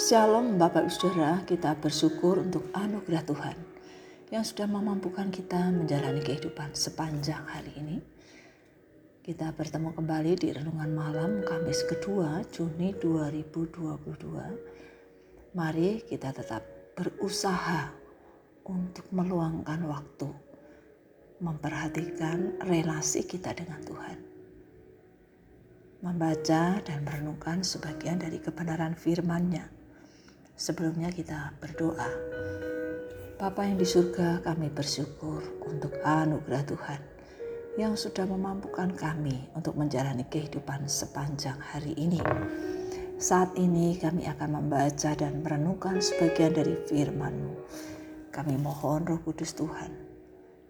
Shalom Bapak Ibu Saudara, kita bersyukur untuk anugerah Tuhan yang sudah memampukan kita menjalani kehidupan sepanjang hari ini. Kita bertemu kembali di renungan malam Kamis kedua Juni 2022. Mari kita tetap berusaha untuk meluangkan waktu memperhatikan relasi kita dengan Tuhan. Membaca dan merenungkan sebagian dari kebenaran firman-Nya Sebelumnya kita berdoa. Bapa yang di surga kami bersyukur untuk anugerah Tuhan yang sudah memampukan kami untuk menjalani kehidupan sepanjang hari ini. Saat ini kami akan membaca dan merenungkan sebagian dari firman-Mu. Kami mohon roh kudus Tuhan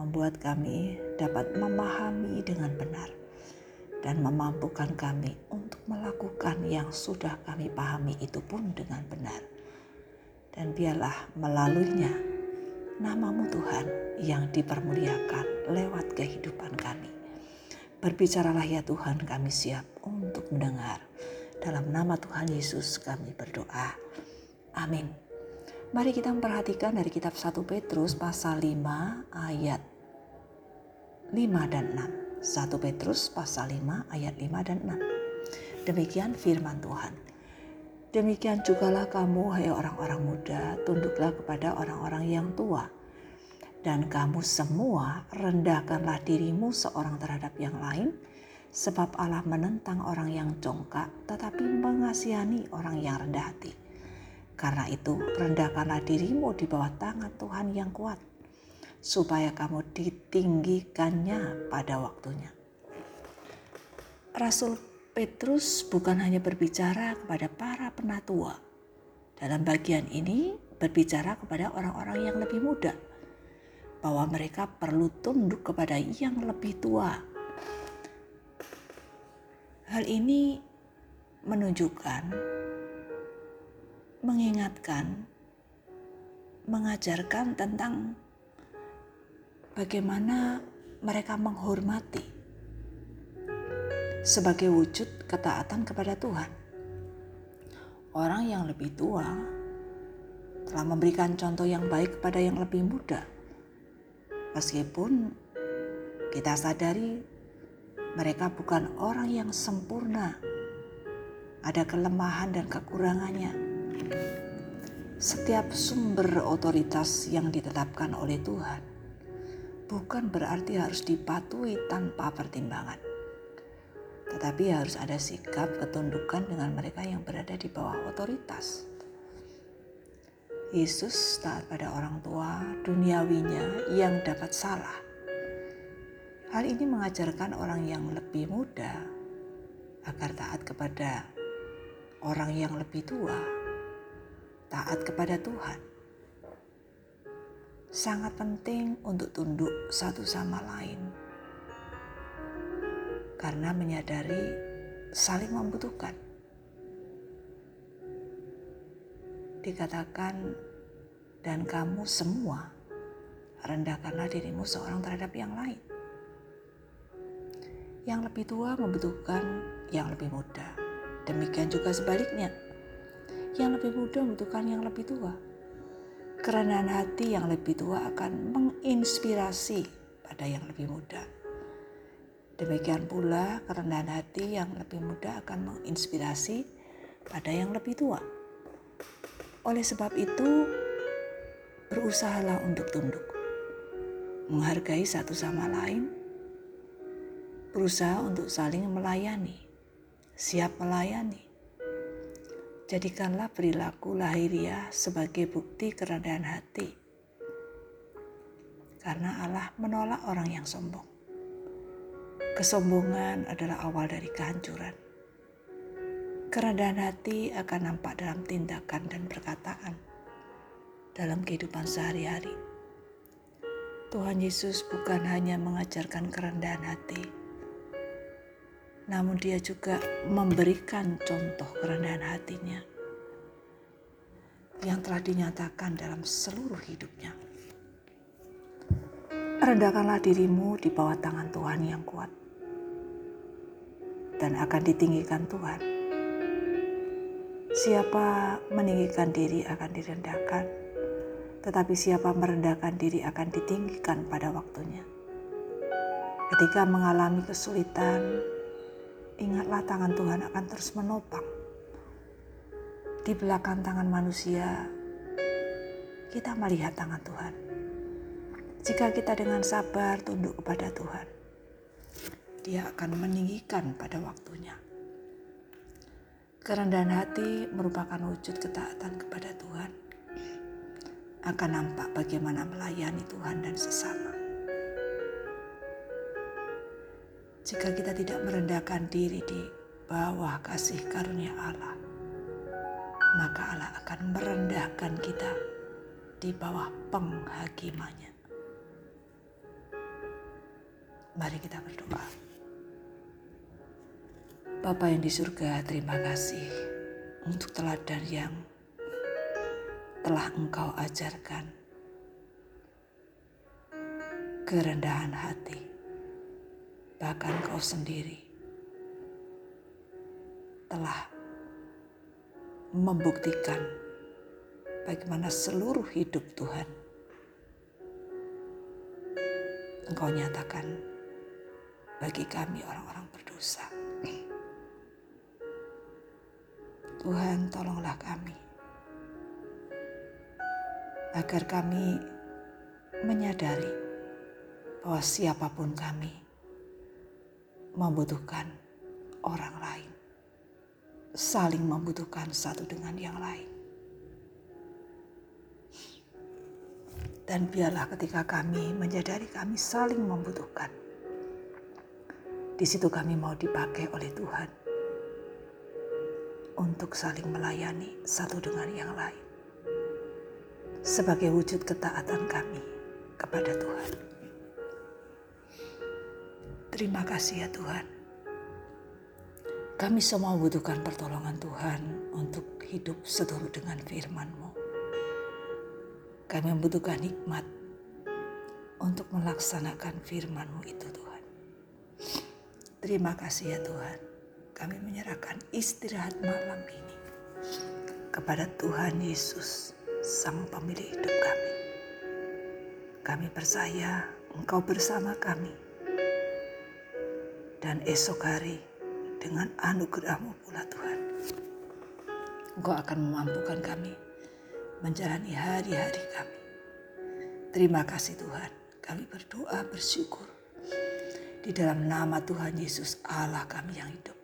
membuat kami dapat memahami dengan benar dan memampukan kami untuk melakukan yang sudah kami pahami itu pun dengan benar dan biarlah melaluinya namamu Tuhan yang dipermuliakan lewat kehidupan kami. Berbicaralah ya Tuhan kami siap untuk mendengar. Dalam nama Tuhan Yesus kami berdoa. Amin. Mari kita memperhatikan dari kitab 1 Petrus pasal 5 ayat 5 dan 6. 1 Petrus pasal 5 ayat 5 dan 6. Demikian firman Tuhan. Demikian jugalah kamu, hai orang-orang muda, tunduklah kepada orang-orang yang tua. Dan kamu semua rendahkanlah dirimu seorang terhadap yang lain, sebab Allah menentang orang yang congkak, tetapi mengasihani orang yang rendah hati. Karena itu, rendahkanlah dirimu di bawah tangan Tuhan yang kuat, supaya kamu ditinggikannya pada waktunya. Rasul Petrus bukan hanya berbicara kepada para penatua. Dalam bagian ini berbicara kepada orang-orang yang lebih muda. Bahwa mereka perlu tunduk kepada yang lebih tua. Hal ini menunjukkan, mengingatkan, mengajarkan tentang bagaimana mereka menghormati sebagai wujud ketaatan kepada Tuhan. Orang yang lebih tua telah memberikan contoh yang baik kepada yang lebih muda. Meskipun kita sadari mereka bukan orang yang sempurna, ada kelemahan dan kekurangannya. Setiap sumber otoritas yang ditetapkan oleh Tuhan bukan berarti harus dipatuhi tanpa pertimbangan tetapi harus ada sikap ketundukan dengan mereka yang berada di bawah otoritas. Yesus taat pada orang tua duniawinya yang dapat salah. Hal ini mengajarkan orang yang lebih muda agar taat kepada orang yang lebih tua, taat kepada Tuhan. Sangat penting untuk tunduk satu sama lain karena menyadari saling membutuhkan. Dikatakan, dan kamu semua rendahkanlah dirimu seorang terhadap yang lain. Yang lebih tua membutuhkan yang lebih muda. Demikian juga sebaliknya. Yang lebih muda membutuhkan yang lebih tua. Kerendahan hati yang lebih tua akan menginspirasi pada yang lebih muda. Demikian pula kerendahan hati yang lebih muda akan menginspirasi pada yang lebih tua. Oleh sebab itu, berusahalah untuk tunduk, menghargai satu sama lain, berusaha untuk saling melayani, siap melayani. Jadikanlah perilaku lahiriah sebagai bukti kerendahan hati, karena Allah menolak orang yang sombong. Kesombongan adalah awal dari kehancuran. Kerendahan hati akan nampak dalam tindakan dan perkataan dalam kehidupan sehari-hari. Tuhan Yesus bukan hanya mengajarkan kerendahan hati, namun Dia juga memberikan contoh kerendahan hatinya yang telah dinyatakan dalam seluruh hidupnya. Rendahkanlah dirimu di bawah tangan Tuhan yang kuat dan akan ditinggikan Tuhan. Siapa meninggikan diri akan direndahkan, tetapi siapa merendahkan diri akan ditinggikan pada waktunya. Ketika mengalami kesulitan, ingatlah tangan Tuhan akan terus menopang. Di belakang tangan manusia, kita melihat tangan Tuhan. Jika kita dengan sabar tunduk kepada Tuhan, Dia akan meninggikan pada waktunya. Kerendahan hati merupakan wujud ketaatan kepada Tuhan. Akan nampak bagaimana melayani Tuhan dan sesama. Jika kita tidak merendahkan diri di bawah kasih karunia Allah, maka Allah akan merendahkan kita di bawah penghakimannya. Mari kita berdoa. Bapa yang di surga, terima kasih untuk teladan yang telah Engkau ajarkan. Kerendahan hati, bahkan Kau sendiri telah membuktikan bagaimana seluruh hidup Tuhan Engkau nyatakan bagi kami orang-orang berdosa. Tuhan tolonglah kami. Agar kami menyadari bahwa siapa pun kami membutuhkan orang lain. Saling membutuhkan satu dengan yang lain. Dan biarlah ketika kami menyadari kami saling membutuhkan. Di situ kami mau dipakai oleh Tuhan untuk saling melayani satu dengan yang lain. Sebagai wujud ketaatan kami kepada Tuhan. Terima kasih ya Tuhan. Kami semua membutuhkan pertolongan Tuhan untuk hidup seturut dengan firman-Mu. Kami membutuhkan hikmat untuk melaksanakan firman-Mu itu Tuhan. Terima kasih ya Tuhan kami menyerahkan istirahat malam ini kepada Tuhan Yesus, Sang Pemilik hidup kami. Kami percaya Engkau bersama kami. Dan esok hari dengan anugerahmu pula Tuhan. Engkau akan memampukan kami menjalani hari-hari kami. Terima kasih Tuhan. Kami berdoa bersyukur. Di dalam nama Tuhan Yesus Allah kami yang hidup.